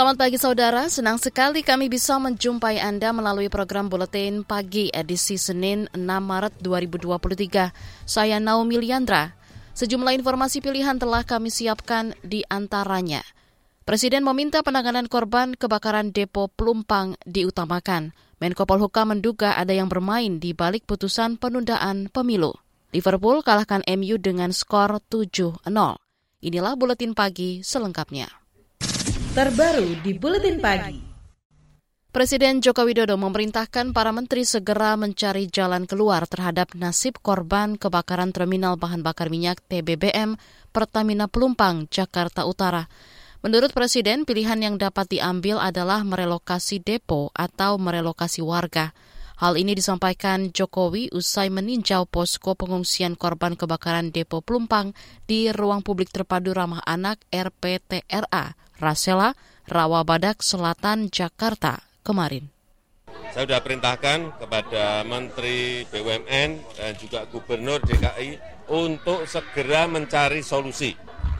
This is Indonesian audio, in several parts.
Selamat pagi saudara, senang sekali kami bisa menjumpai Anda melalui program Buletin Pagi edisi Senin 6 Maret 2023. Saya Naomi Liandra. Sejumlah informasi pilihan telah kami siapkan di antaranya. Presiden meminta penanganan korban kebakaran depo Pelumpang diutamakan. Menko Polhukam menduga ada yang bermain di balik putusan penundaan pemilu. Liverpool kalahkan MU dengan skor 7-0. Inilah Buletin Pagi selengkapnya terbaru di Buletin Pagi. Presiden Joko Widodo memerintahkan para menteri segera mencari jalan keluar terhadap nasib korban kebakaran terminal bahan bakar minyak TBBM Pertamina Pelumpang, Jakarta Utara. Menurut Presiden, pilihan yang dapat diambil adalah merelokasi depo atau merelokasi warga. Hal ini disampaikan Jokowi usai meninjau posko pengungsian korban kebakaran depo Pelumpang di ruang publik terpadu ramah anak RPTRA Rasela, Rawabadak Selatan, Jakarta kemarin. Saya sudah perintahkan kepada Menteri BUMN dan juga Gubernur DKI untuk segera mencari solusi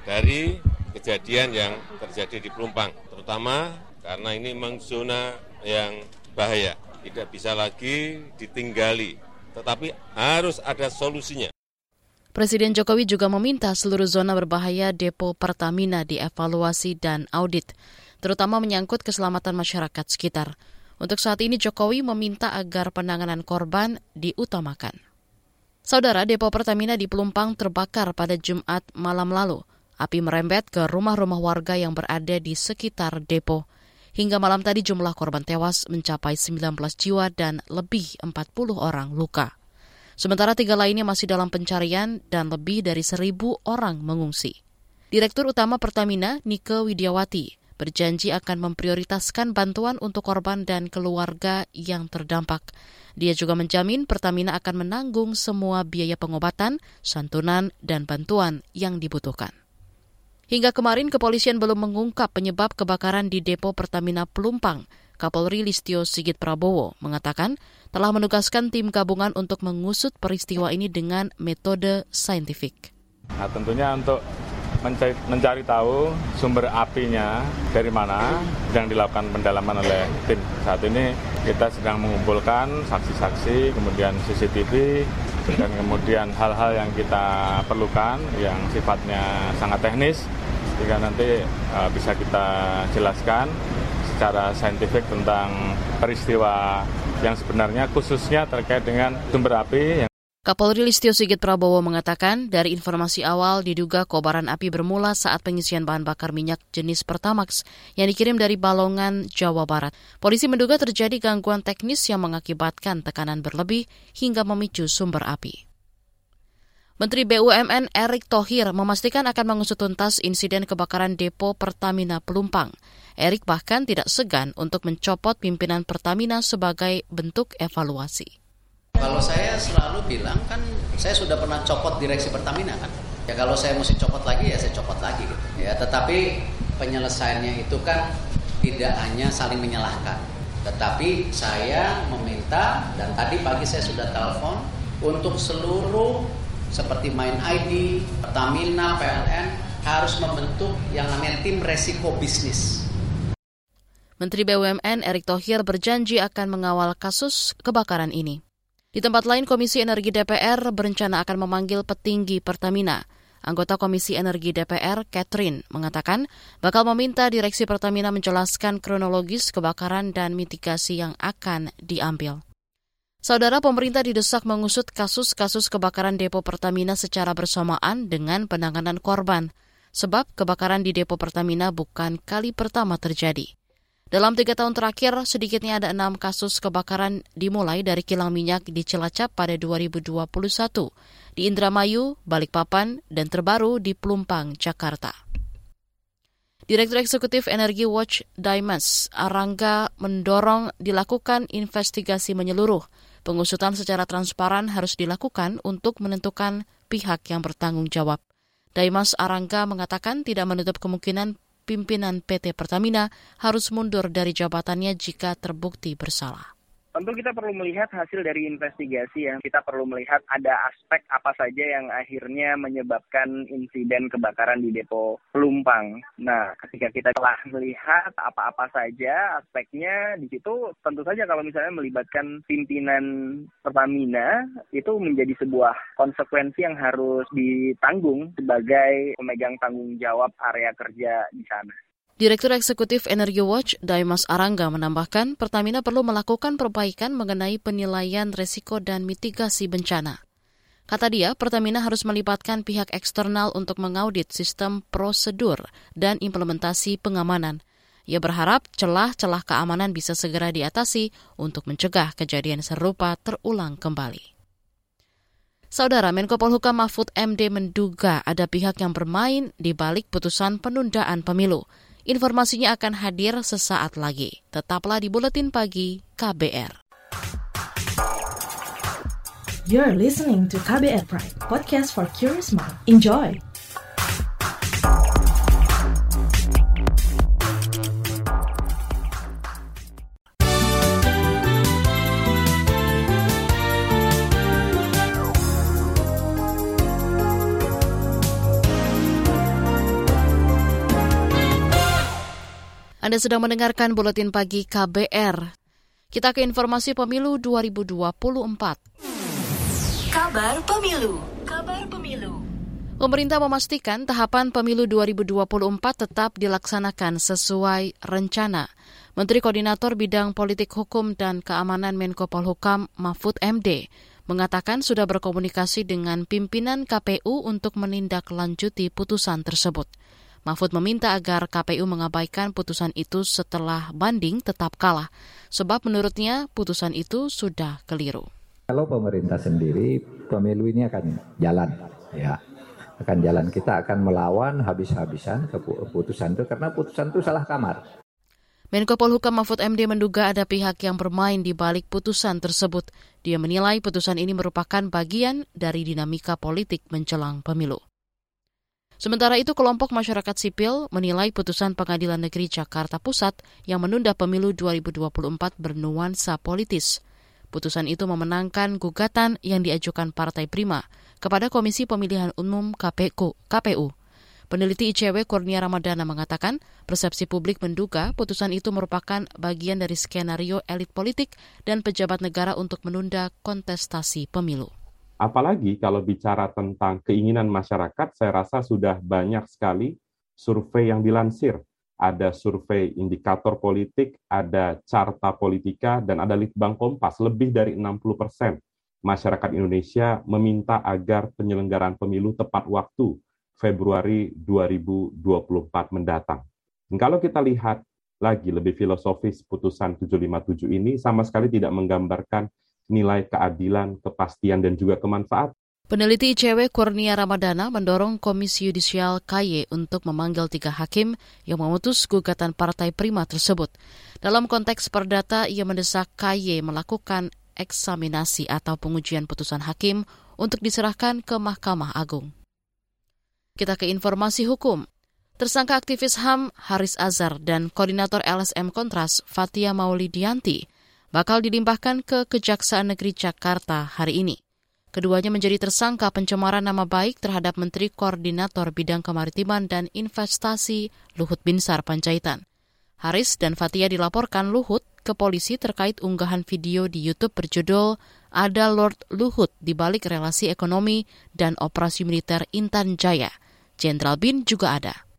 dari kejadian yang terjadi di Pelumpang, terutama karena ini memang zona yang bahaya, tidak bisa lagi ditinggali, tetapi harus ada solusinya. Presiden Jokowi juga meminta seluruh zona berbahaya depo Pertamina dievaluasi dan audit, terutama menyangkut keselamatan masyarakat sekitar. Untuk saat ini Jokowi meminta agar penanganan korban diutamakan. Saudara, depo Pertamina di Pelumpang terbakar pada Jumat malam lalu. Api merembet ke rumah-rumah warga yang berada di sekitar depo. Hingga malam tadi jumlah korban tewas mencapai 19 jiwa dan lebih 40 orang luka. Sementara tiga lainnya masih dalam pencarian dan lebih dari seribu orang mengungsi. Direktur Utama Pertamina, Nike Widiawati, berjanji akan memprioritaskan bantuan untuk korban dan keluarga yang terdampak. Dia juga menjamin Pertamina akan menanggung semua biaya pengobatan, santunan, dan bantuan yang dibutuhkan. Hingga kemarin kepolisian belum mengungkap penyebab kebakaran di depo Pertamina Pelumpang. Kapolri Listio Sigit Prabowo mengatakan telah menugaskan tim gabungan untuk mengusut peristiwa ini dengan metode saintifik. Nah, tentunya untuk mencari, mencari tahu sumber apinya dari mana yang dilakukan pendalaman oleh tim. Saat ini kita sedang mengumpulkan saksi-saksi, kemudian CCTV, dan kemudian hal-hal yang kita perlukan yang sifatnya sangat teknis, sehingga nanti uh, bisa kita jelaskan secara saintifik tentang peristiwa yang sebenarnya khususnya terkait dengan sumber api. Kapolri Listio Sigit Prabowo mengatakan dari informasi awal diduga kobaran api bermula saat pengisian bahan bakar minyak jenis Pertamax yang dikirim dari Balongan, Jawa Barat. Polisi menduga terjadi gangguan teknis yang mengakibatkan tekanan berlebih hingga memicu sumber api. Menteri BUMN Erick Thohir memastikan akan mengusut tuntas insiden kebakaran depo Pertamina Pelumpang. Erick bahkan tidak segan untuk mencopot pimpinan Pertamina sebagai bentuk evaluasi. Kalau saya selalu bilang kan saya sudah pernah copot direksi Pertamina kan. Ya kalau saya mesti copot lagi ya saya copot lagi gitu. Ya tetapi penyelesaiannya itu kan tidak hanya saling menyalahkan. Tetapi saya meminta dan tadi pagi saya sudah telepon untuk seluruh seperti Main ID, Pertamina, PLN harus membentuk yang namanya tim resiko bisnis. Menteri BUMN Erick Thohir berjanji akan mengawal kasus kebakaran ini. Di tempat lain, Komisi Energi DPR berencana akan memanggil petinggi Pertamina. Anggota Komisi Energi DPR, Catherine, mengatakan bakal meminta Direksi Pertamina menjelaskan kronologis kebakaran dan mitigasi yang akan diambil. Saudara pemerintah didesak mengusut kasus-kasus kebakaran depo Pertamina secara bersamaan dengan penanganan korban, sebab kebakaran di depo Pertamina bukan kali pertama terjadi. Dalam tiga tahun terakhir, sedikitnya ada enam kasus kebakaran dimulai dari kilang minyak di Cilacap pada 2021, di Indramayu, Balikpapan, dan terbaru di Pelumpang, Jakarta. Direktur Eksekutif Energi Watch Dimas Arangga mendorong dilakukan investigasi menyeluruh. Pengusutan secara transparan harus dilakukan untuk menentukan pihak yang bertanggung jawab. Daimas Arangga mengatakan tidak menutup kemungkinan pimpinan PT Pertamina harus mundur dari jabatannya jika terbukti bersalah. Tentu kita perlu melihat hasil dari investigasi ya. Kita perlu melihat ada aspek apa saja yang akhirnya menyebabkan insiden kebakaran di depo Pelumpang. Nah, ketika kita telah melihat apa-apa saja aspeknya di situ, tentu saja kalau misalnya melibatkan pimpinan Pertamina itu menjadi sebuah konsekuensi yang harus ditanggung sebagai pemegang tanggung jawab area kerja di sana. Direktur Eksekutif Energy Watch, Daimas Arangga, menambahkan Pertamina perlu melakukan perbaikan mengenai penilaian resiko dan mitigasi bencana. Kata dia, Pertamina harus melibatkan pihak eksternal untuk mengaudit sistem prosedur dan implementasi pengamanan. Ia berharap celah-celah keamanan bisa segera diatasi untuk mencegah kejadian serupa terulang kembali. Saudara Menko Polhukam Mahfud MD menduga ada pihak yang bermain di balik putusan penundaan pemilu. Informasinya akan hadir sesaat lagi. Tetaplah di Buletin Pagi KBR. You're listening to KBR Pride, podcast for curious mind. Enjoy! Anda sedang mendengarkan buletin pagi KBR. Kita ke informasi pemilu 2024. Kabar pemilu. Kabar pemilu. Pemerintah memastikan tahapan pemilu 2024 tetap dilaksanakan sesuai rencana. Menteri Koordinator Bidang Politik Hukum dan Keamanan Menko Polhukam Mahfud MD mengatakan sudah berkomunikasi dengan pimpinan KPU untuk menindaklanjuti putusan tersebut. Mahfud meminta agar KPU mengabaikan putusan itu setelah banding tetap kalah, sebab menurutnya putusan itu sudah keliru. Kalau pemerintah sendiri, pemilu ini akan jalan, ya akan jalan. Kita akan melawan habis-habisan keputusan itu karena putusan itu salah kamar. Menko Polhukam Mahfud MD menduga ada pihak yang bermain di balik putusan tersebut. Dia menilai putusan ini merupakan bagian dari dinamika politik menjelang pemilu. Sementara itu, kelompok masyarakat sipil menilai putusan Pengadilan Negeri Jakarta Pusat yang menunda pemilu 2024 bernuansa politis. Putusan itu memenangkan gugatan yang diajukan Partai Prima kepada Komisi Pemilihan Umum KPU. KPU. Peneliti ICW Kurnia Ramadana mengatakan persepsi publik menduga putusan itu merupakan bagian dari skenario elit politik dan pejabat negara untuk menunda kontestasi pemilu. Apalagi kalau bicara tentang keinginan masyarakat, saya rasa sudah banyak sekali survei yang dilansir. Ada survei indikator politik, ada carta politika, dan ada litbang kompas. Lebih dari 60 persen masyarakat Indonesia meminta agar penyelenggaraan pemilu tepat waktu Februari 2024 mendatang. Dan kalau kita lihat lagi lebih filosofis putusan 757 ini sama sekali tidak menggambarkan nilai keadilan, kepastian, dan juga kemanfaat. Peneliti ICW Kurnia Ramadana mendorong Komisi Yudisial KY untuk memanggil tiga hakim yang memutus gugatan Partai Prima tersebut. Dalam konteks perdata, ia mendesak KY melakukan eksaminasi atau pengujian putusan hakim untuk diserahkan ke Mahkamah Agung. Kita ke informasi hukum. Tersangka aktivis HAM Haris Azhar dan koordinator LSM Kontras Fatia Maulidianti bakal dilimpahkan ke Kejaksaan Negeri Jakarta hari ini. Keduanya menjadi tersangka pencemaran nama baik terhadap Menteri Koordinator Bidang Kemaritiman dan Investasi Luhut Binsar Panjaitan. Haris dan Fatia dilaporkan Luhut ke polisi terkait unggahan video di YouTube berjudul Ada Lord Luhut di balik relasi ekonomi dan operasi militer Intan Jaya. Jenderal Bin juga ada.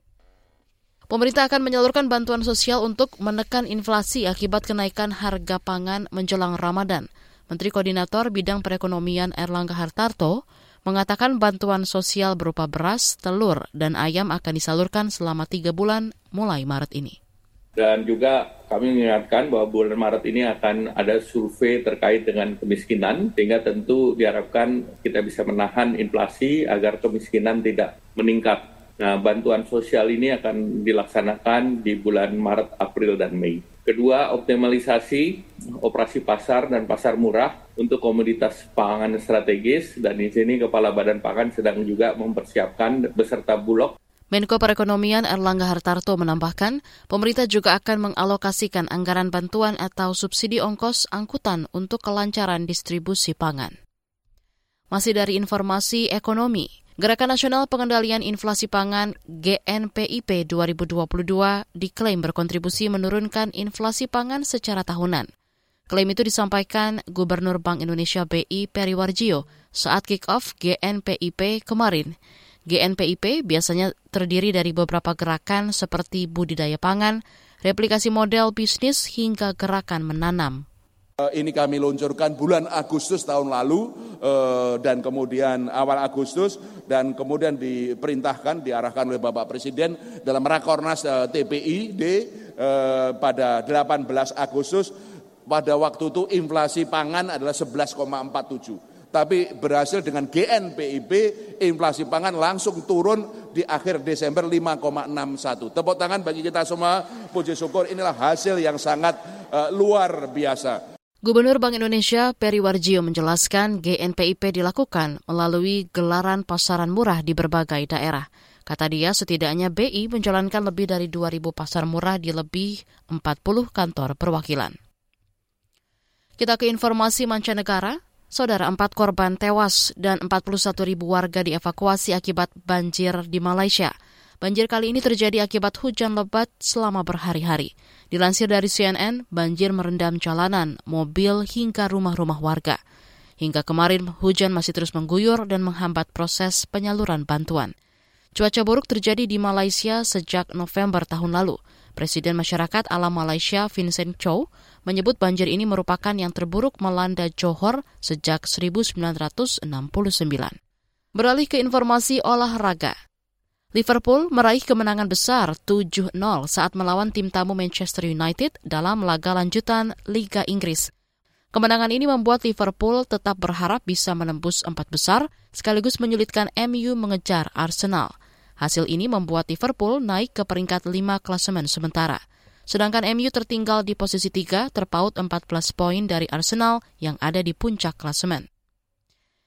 Pemerintah akan menyalurkan bantuan sosial untuk menekan inflasi akibat kenaikan harga pangan menjelang Ramadan. Menteri Koordinator Bidang Perekonomian Erlangga Hartarto mengatakan bantuan sosial berupa beras, telur, dan ayam akan disalurkan selama tiga bulan mulai Maret ini. Dan juga kami mengingatkan bahwa bulan Maret ini akan ada survei terkait dengan kemiskinan, sehingga tentu diharapkan kita bisa menahan inflasi agar kemiskinan tidak meningkat Nah, bantuan sosial ini akan dilaksanakan di bulan Maret, April, dan Mei. Kedua, optimalisasi operasi pasar dan pasar murah untuk komoditas pangan strategis dan di sini Kepala Badan Pangan sedang juga mempersiapkan beserta Bulog Menko Perekonomian Erlangga Hartarto menambahkan, pemerintah juga akan mengalokasikan anggaran bantuan atau subsidi ongkos angkutan untuk kelancaran distribusi pangan. Masih dari informasi ekonomi, Gerakan Nasional Pengendalian Inflasi Pangan GNPIP 2022 diklaim berkontribusi menurunkan inflasi pangan secara tahunan. Klaim itu disampaikan Gubernur Bank Indonesia BI Periwarjio saat kick-off GNPIP kemarin. GNPIP biasanya terdiri dari beberapa gerakan seperti budidaya pangan, replikasi model bisnis hingga gerakan menanam. Eh, ini kami luncurkan bulan Agustus tahun lalu eh, dan kemudian awal Agustus dan kemudian diperintahkan diarahkan oleh Bapak Presiden dalam Rakornas eh, TPID pada 18 Agustus pada waktu itu inflasi pangan adalah 11,47 tapi berhasil dengan GNPIP inflasi pangan langsung turun di akhir Desember 5,61. Tepuk tangan bagi kita semua, puji syukur inilah hasil yang sangat luar biasa. Gubernur Bank Indonesia Peri Warjio menjelaskan GNPIP dilakukan melalui gelaran pasaran murah di berbagai daerah. Kata dia, setidaknya BI menjalankan lebih dari 2.000 pasar murah di lebih 40 kantor perwakilan. Kita ke informasi mancanegara. Saudara, empat korban tewas dan 41 ribu warga dievakuasi akibat banjir di Malaysia. Banjir kali ini terjadi akibat hujan lebat selama berhari-hari. Dilansir dari CNN, banjir merendam jalanan, mobil, hingga rumah-rumah warga. Hingga kemarin, hujan masih terus mengguyur dan menghambat proses penyaluran bantuan. Cuaca buruk terjadi di Malaysia sejak November tahun lalu. Presiden Masyarakat Alam Malaysia Vincent Chow menyebut banjir ini merupakan yang terburuk melanda Johor sejak 1969. Beralih ke informasi olahraga. Liverpool meraih kemenangan besar 7-0 saat melawan tim tamu Manchester United dalam laga lanjutan Liga Inggris. Kemenangan ini membuat Liverpool tetap berharap bisa menembus empat besar, sekaligus menyulitkan MU mengejar Arsenal. Hasil ini membuat Liverpool naik ke peringkat 5 klasemen sementara. Sedangkan MU tertinggal di posisi 3 terpaut 14 poin dari Arsenal yang ada di puncak klasemen.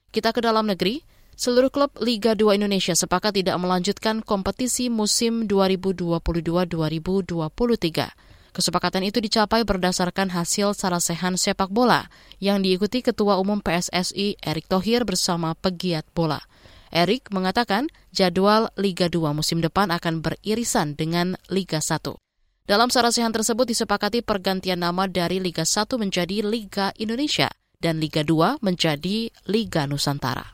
Kita ke dalam negeri, Seluruh klub Liga 2 Indonesia sepakat tidak melanjutkan kompetisi musim 2022-2023. Kesepakatan itu dicapai berdasarkan hasil sarasehan sepak bola yang diikuti Ketua Umum PSSI Erick Thohir bersama pegiat bola. Erick mengatakan jadwal Liga 2 musim depan akan beririsan dengan Liga 1. Dalam sarasehan tersebut disepakati pergantian nama dari Liga 1 menjadi Liga Indonesia dan Liga 2 menjadi Liga Nusantara.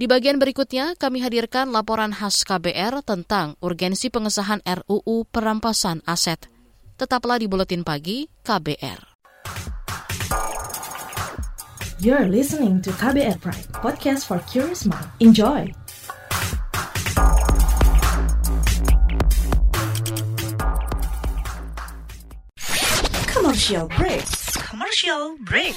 Di bagian berikutnya, kami hadirkan laporan khas KBR tentang urgensi pengesahan RUU perampasan aset. Tetaplah di Buletin Pagi KBR. You're listening to KBR Pride, podcast for curious mind. Enjoy! Commercial break. Commercial break.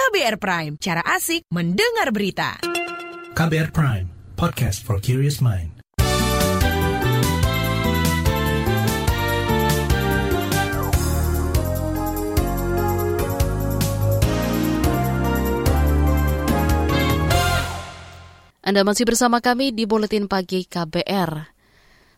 KBR Prime, cara asik mendengar berita. KBR Prime, podcast for curious mind. Anda masih bersama kami di Buletin Pagi KBR.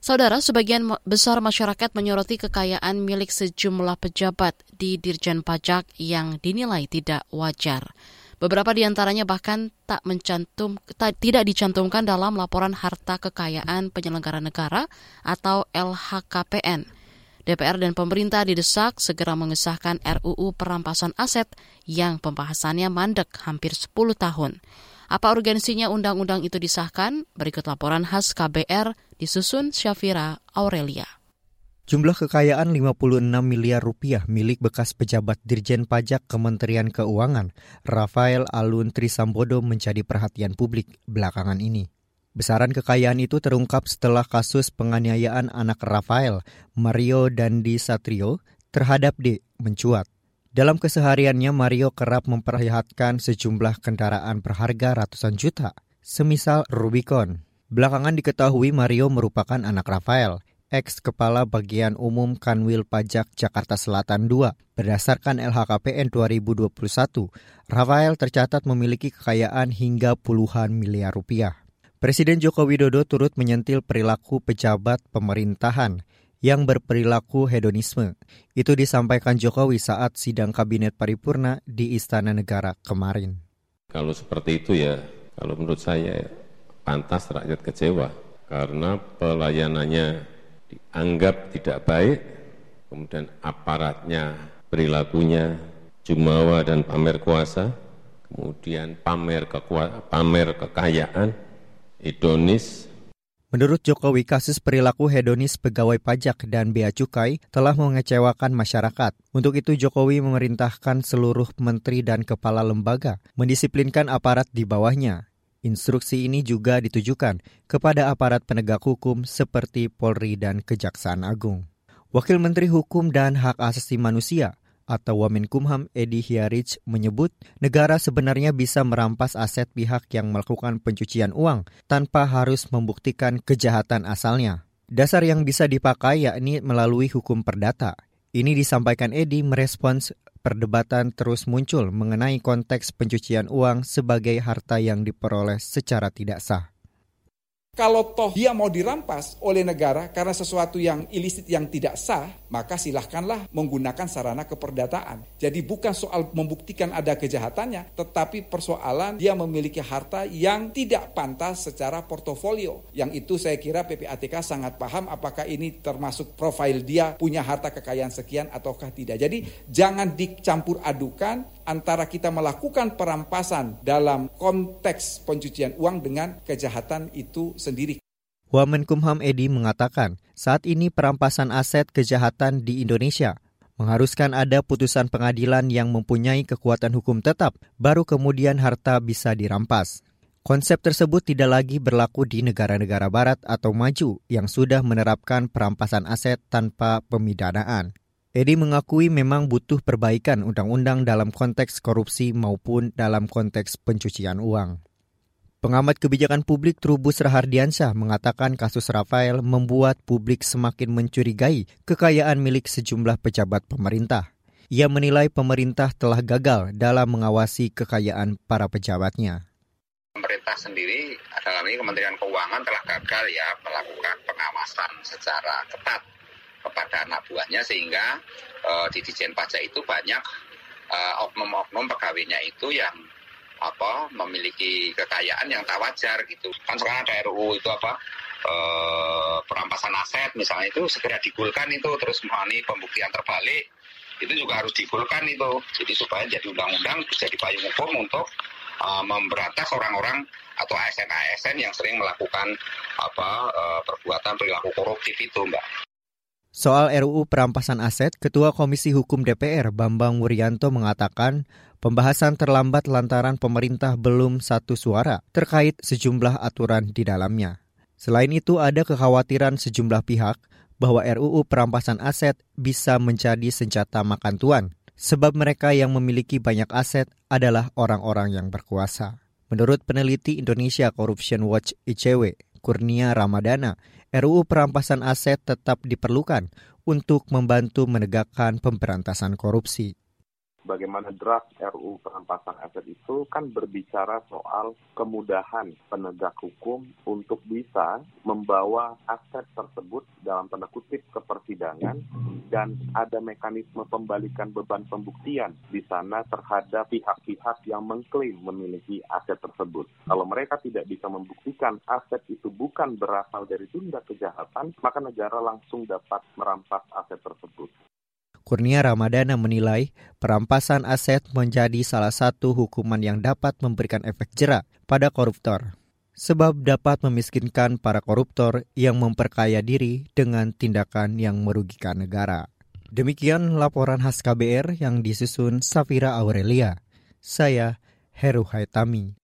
Saudara, sebagian besar masyarakat menyoroti kekayaan milik sejumlah pejabat di Dirjen Pajak yang dinilai tidak wajar. Beberapa di antaranya bahkan tak mencantum, tak, tidak dicantumkan dalam laporan harta kekayaan penyelenggara negara atau LHKPN. DPR dan pemerintah didesak segera mengesahkan RUU perampasan aset yang pembahasannya mandek hampir 10 tahun. Apa urgensinya undang-undang itu disahkan? Berikut laporan khas KBR disusun Syafira Aurelia. Jumlah kekayaan 56 miliar rupiah milik bekas pejabat Dirjen Pajak Kementerian Keuangan, Rafael Alun Trisambodo menjadi perhatian publik belakangan ini. Besaran kekayaan itu terungkap setelah kasus penganiayaan anak Rafael, Mario Dandi Satrio, terhadap D mencuat. Dalam kesehariannya, Mario kerap memperlihatkan sejumlah kendaraan berharga ratusan juta, semisal Rubicon. Belakangan diketahui Mario merupakan anak Rafael, ex Kepala Bagian Umum Kanwil Pajak Jakarta Selatan II. Berdasarkan LHKPN 2021, Rafael tercatat memiliki kekayaan hingga puluhan miliar rupiah. Presiden Joko Widodo turut menyentil perilaku pejabat pemerintahan yang berperilaku hedonisme. Itu disampaikan Jokowi saat sidang kabinet paripurna di Istana Negara kemarin. Kalau seperti itu ya, kalau menurut saya pantas rakyat kecewa karena pelayanannya dianggap tidak baik, kemudian aparatnya, perilakunya jumawa dan pamer kuasa, kemudian pamer kekua, pamer kekayaan, hedonis, Menurut Jokowi, kasus perilaku hedonis pegawai pajak dan bea cukai telah mengecewakan masyarakat. Untuk itu Jokowi memerintahkan seluruh menteri dan kepala lembaga mendisiplinkan aparat di bawahnya. Instruksi ini juga ditujukan kepada aparat penegak hukum seperti Polri dan Kejaksaan Agung. Wakil Menteri Hukum dan Hak Asasi Manusia atau Wamenkumham Edi Hiarich menyebut negara sebenarnya bisa merampas aset pihak yang melakukan pencucian uang tanpa harus membuktikan kejahatan asalnya. Dasar yang bisa dipakai yakni melalui hukum perdata. Ini disampaikan Edi merespons perdebatan terus muncul mengenai konteks pencucian uang sebagai harta yang diperoleh secara tidak sah. Kalau toh dia mau dirampas oleh negara karena sesuatu yang ilisit yang tidak sah, maka silahkanlah menggunakan sarana keperdataan. Jadi bukan soal membuktikan ada kejahatannya, tetapi persoalan dia memiliki harta yang tidak pantas secara portofolio. Yang itu saya kira PPATK sangat paham apakah ini termasuk profil dia punya harta kekayaan sekian ataukah tidak. Jadi jangan dicampur adukan antara kita melakukan perampasan dalam konteks pencucian uang dengan kejahatan itu sendiri. Wamenkumham Edi mengatakan, saat ini perampasan aset kejahatan di Indonesia mengharuskan ada putusan pengadilan yang mempunyai kekuatan hukum tetap, baru kemudian harta bisa dirampas. Konsep tersebut tidak lagi berlaku di negara-negara barat atau maju yang sudah menerapkan perampasan aset tanpa pemidanaan. Edi mengakui memang butuh perbaikan undang-undang dalam konteks korupsi maupun dalam konteks pencucian uang. Pengamat kebijakan publik Trubus Rahardiansyah mengatakan kasus Rafael membuat publik semakin mencurigai kekayaan milik sejumlah pejabat pemerintah. Ia menilai pemerintah telah gagal dalam mengawasi kekayaan para pejabatnya. Pemerintah sendiri, dalam ini Kementerian Keuangan telah gagal ya melakukan pengawasan secara ketat kepada anak buahnya sehingga uh, di Dijen Pajak itu banyak uh, oknum-oknum pegawainya itu yang apa memiliki kekayaan yang tak wajar gitu. Kan sekarang ada RUU itu apa e, perampasan aset misalnya itu segera digulkan itu terus mengalami pembuktian terbalik itu juga harus digulkan itu. Jadi supaya jadi undang-undang bisa dipayung hukum untuk e, memberantas orang-orang atau ASN-ASN yang sering melakukan apa e, perbuatan perilaku koruptif itu, Mbak. Soal RUU perampasan aset, Ketua Komisi Hukum DPR Bambang Wuryanto mengatakan pembahasan terlambat lantaran pemerintah belum satu suara terkait sejumlah aturan di dalamnya. Selain itu ada kekhawatiran sejumlah pihak bahwa RUU perampasan aset bisa menjadi senjata makan tuan, sebab mereka yang memiliki banyak aset adalah orang-orang yang berkuasa. Menurut peneliti Indonesia Corruption Watch ICW, Kurnia Ramadana, RUU perampasan aset tetap diperlukan untuk membantu menegakkan pemberantasan korupsi. Bagaimana draft RU perampasan aset itu kan berbicara soal kemudahan penegak hukum untuk bisa membawa aset tersebut dalam tanda kutip ke persidangan dan ada mekanisme pembalikan beban pembuktian di sana terhadap pihak-pihak yang mengklaim memiliki aset tersebut. Kalau mereka tidak bisa membuktikan aset itu bukan berasal dari tindak kejahatan, maka negara langsung dapat merampas aset tersebut. Kurnia Ramadana menilai perampasan aset menjadi salah satu hukuman yang dapat memberikan efek jerak pada koruptor. Sebab dapat memiskinkan para koruptor yang memperkaya diri dengan tindakan yang merugikan negara. Demikian laporan khas KBR yang disusun Safira Aurelia. Saya Heru Haitami.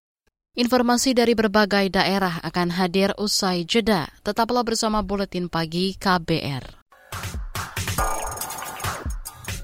Informasi dari berbagai daerah akan hadir usai jeda. Tetaplah bersama Buletin Pagi KBR.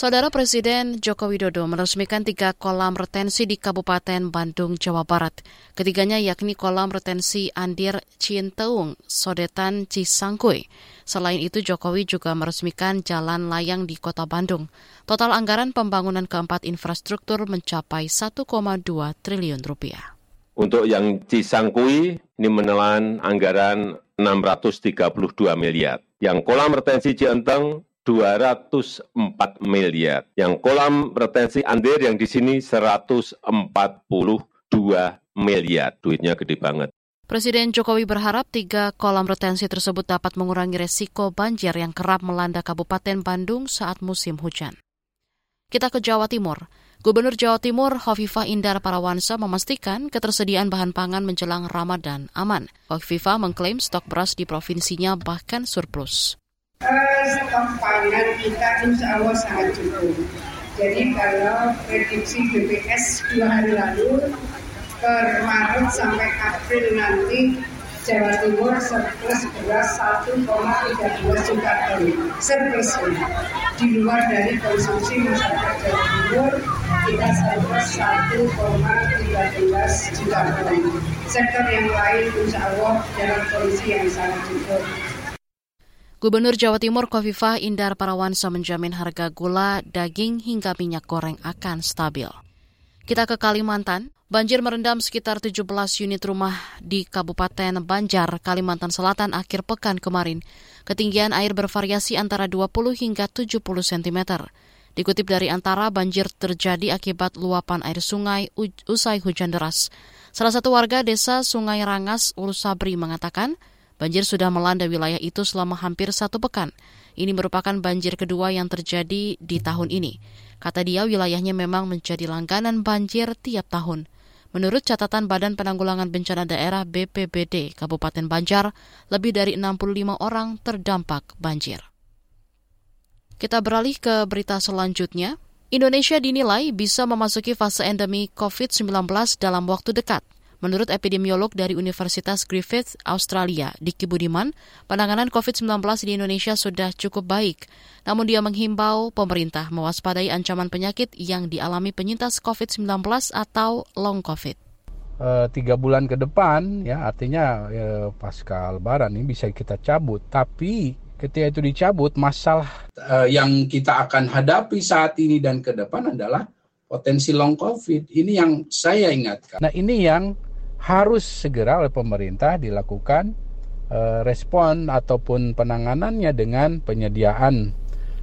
Saudara Presiden Joko Widodo meresmikan tiga kolam retensi di Kabupaten Bandung, Jawa Barat. Ketiganya yakni kolam retensi Andir Cinteung, Sodetan Cisangkui. Selain itu, Jokowi juga meresmikan jalan layang di kota Bandung. Total anggaran pembangunan keempat infrastruktur mencapai 1,2 triliun rupiah. Untuk yang Cisangkui, ini menelan anggaran 632 miliar. Yang kolam retensi Cienteng 204 miliar. Yang kolam retensi Andir yang di sini 142 miliar. Duitnya gede banget. Presiden Jokowi berharap tiga kolam retensi tersebut dapat mengurangi resiko banjir yang kerap melanda Kabupaten Bandung saat musim hujan. Kita ke Jawa Timur. Gubernur Jawa Timur Hovifah Indar Parawansa memastikan ketersediaan bahan pangan menjelang Ramadan aman. Hovifah mengklaim stok beras di provinsinya bahkan surplus stok pangan kita insya Allah sangat cukup. Jadi kalau prediksi BPS dua hari lalu per Maret sampai April nanti Jawa Timur surplus beras 1,13 juta ton surplus. Di luar dari konsumsi masyarakat Jawa Timur kita surplus 1,13 juta ton. Sektor yang lain insya Allah dalam kondisi yang sangat cukup Gubernur Jawa Timur Kofifah Indar Parawansa menjamin harga gula, daging hingga minyak goreng akan stabil. Kita ke Kalimantan. Banjir merendam sekitar 17 unit rumah di Kabupaten Banjar, Kalimantan Selatan akhir pekan kemarin. Ketinggian air bervariasi antara 20 hingga 70 cm. Dikutip dari Antara, banjir terjadi akibat luapan air sungai usai hujan deras. Salah satu warga desa Sungai Rangas, Ulu Sabri mengatakan, Banjir sudah melanda wilayah itu selama hampir satu pekan. Ini merupakan banjir kedua yang terjadi di tahun ini. Kata dia, wilayahnya memang menjadi langganan banjir tiap tahun. Menurut catatan Badan Penanggulangan Bencana Daerah BPBD Kabupaten Banjar, lebih dari 65 orang terdampak banjir. Kita beralih ke berita selanjutnya. Indonesia dinilai bisa memasuki fase endemi COVID-19 dalam waktu dekat. Menurut epidemiolog dari Universitas Griffith, Australia, Diki Budiman, penanganan COVID-19 di Indonesia sudah cukup baik. Namun dia menghimbau pemerintah mewaspadai ancaman penyakit yang dialami penyintas COVID-19 atau long COVID. E, tiga bulan ke depan, ya artinya e, pasca Lebaran ini bisa kita cabut. Tapi ketika itu dicabut, masalah e, yang kita akan hadapi saat ini dan ke depan adalah potensi long COVID. Ini yang saya ingatkan. Nah ini yang harus segera oleh pemerintah dilakukan uh, respon ataupun penanganannya dengan penyediaan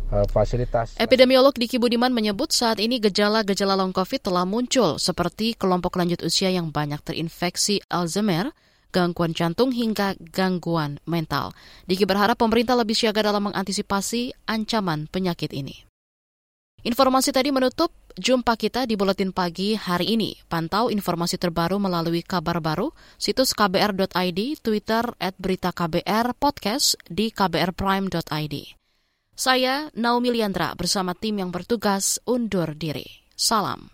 uh, fasilitas. Epidemiolog Diki Budiman menyebut saat ini gejala-gejala long COVID telah muncul seperti kelompok lanjut usia yang banyak terinfeksi Alzheimer, gangguan jantung hingga gangguan mental. Diki berharap pemerintah lebih siaga dalam mengantisipasi ancaman penyakit ini. Informasi tadi menutup jumpa kita di Buletin Pagi hari ini. Pantau informasi terbaru melalui kabar baru, situs kbr.id, Twitter at berita KBR, podcast di kbrprime.id. Saya Naomi Liandra bersama tim yang bertugas undur diri. Salam.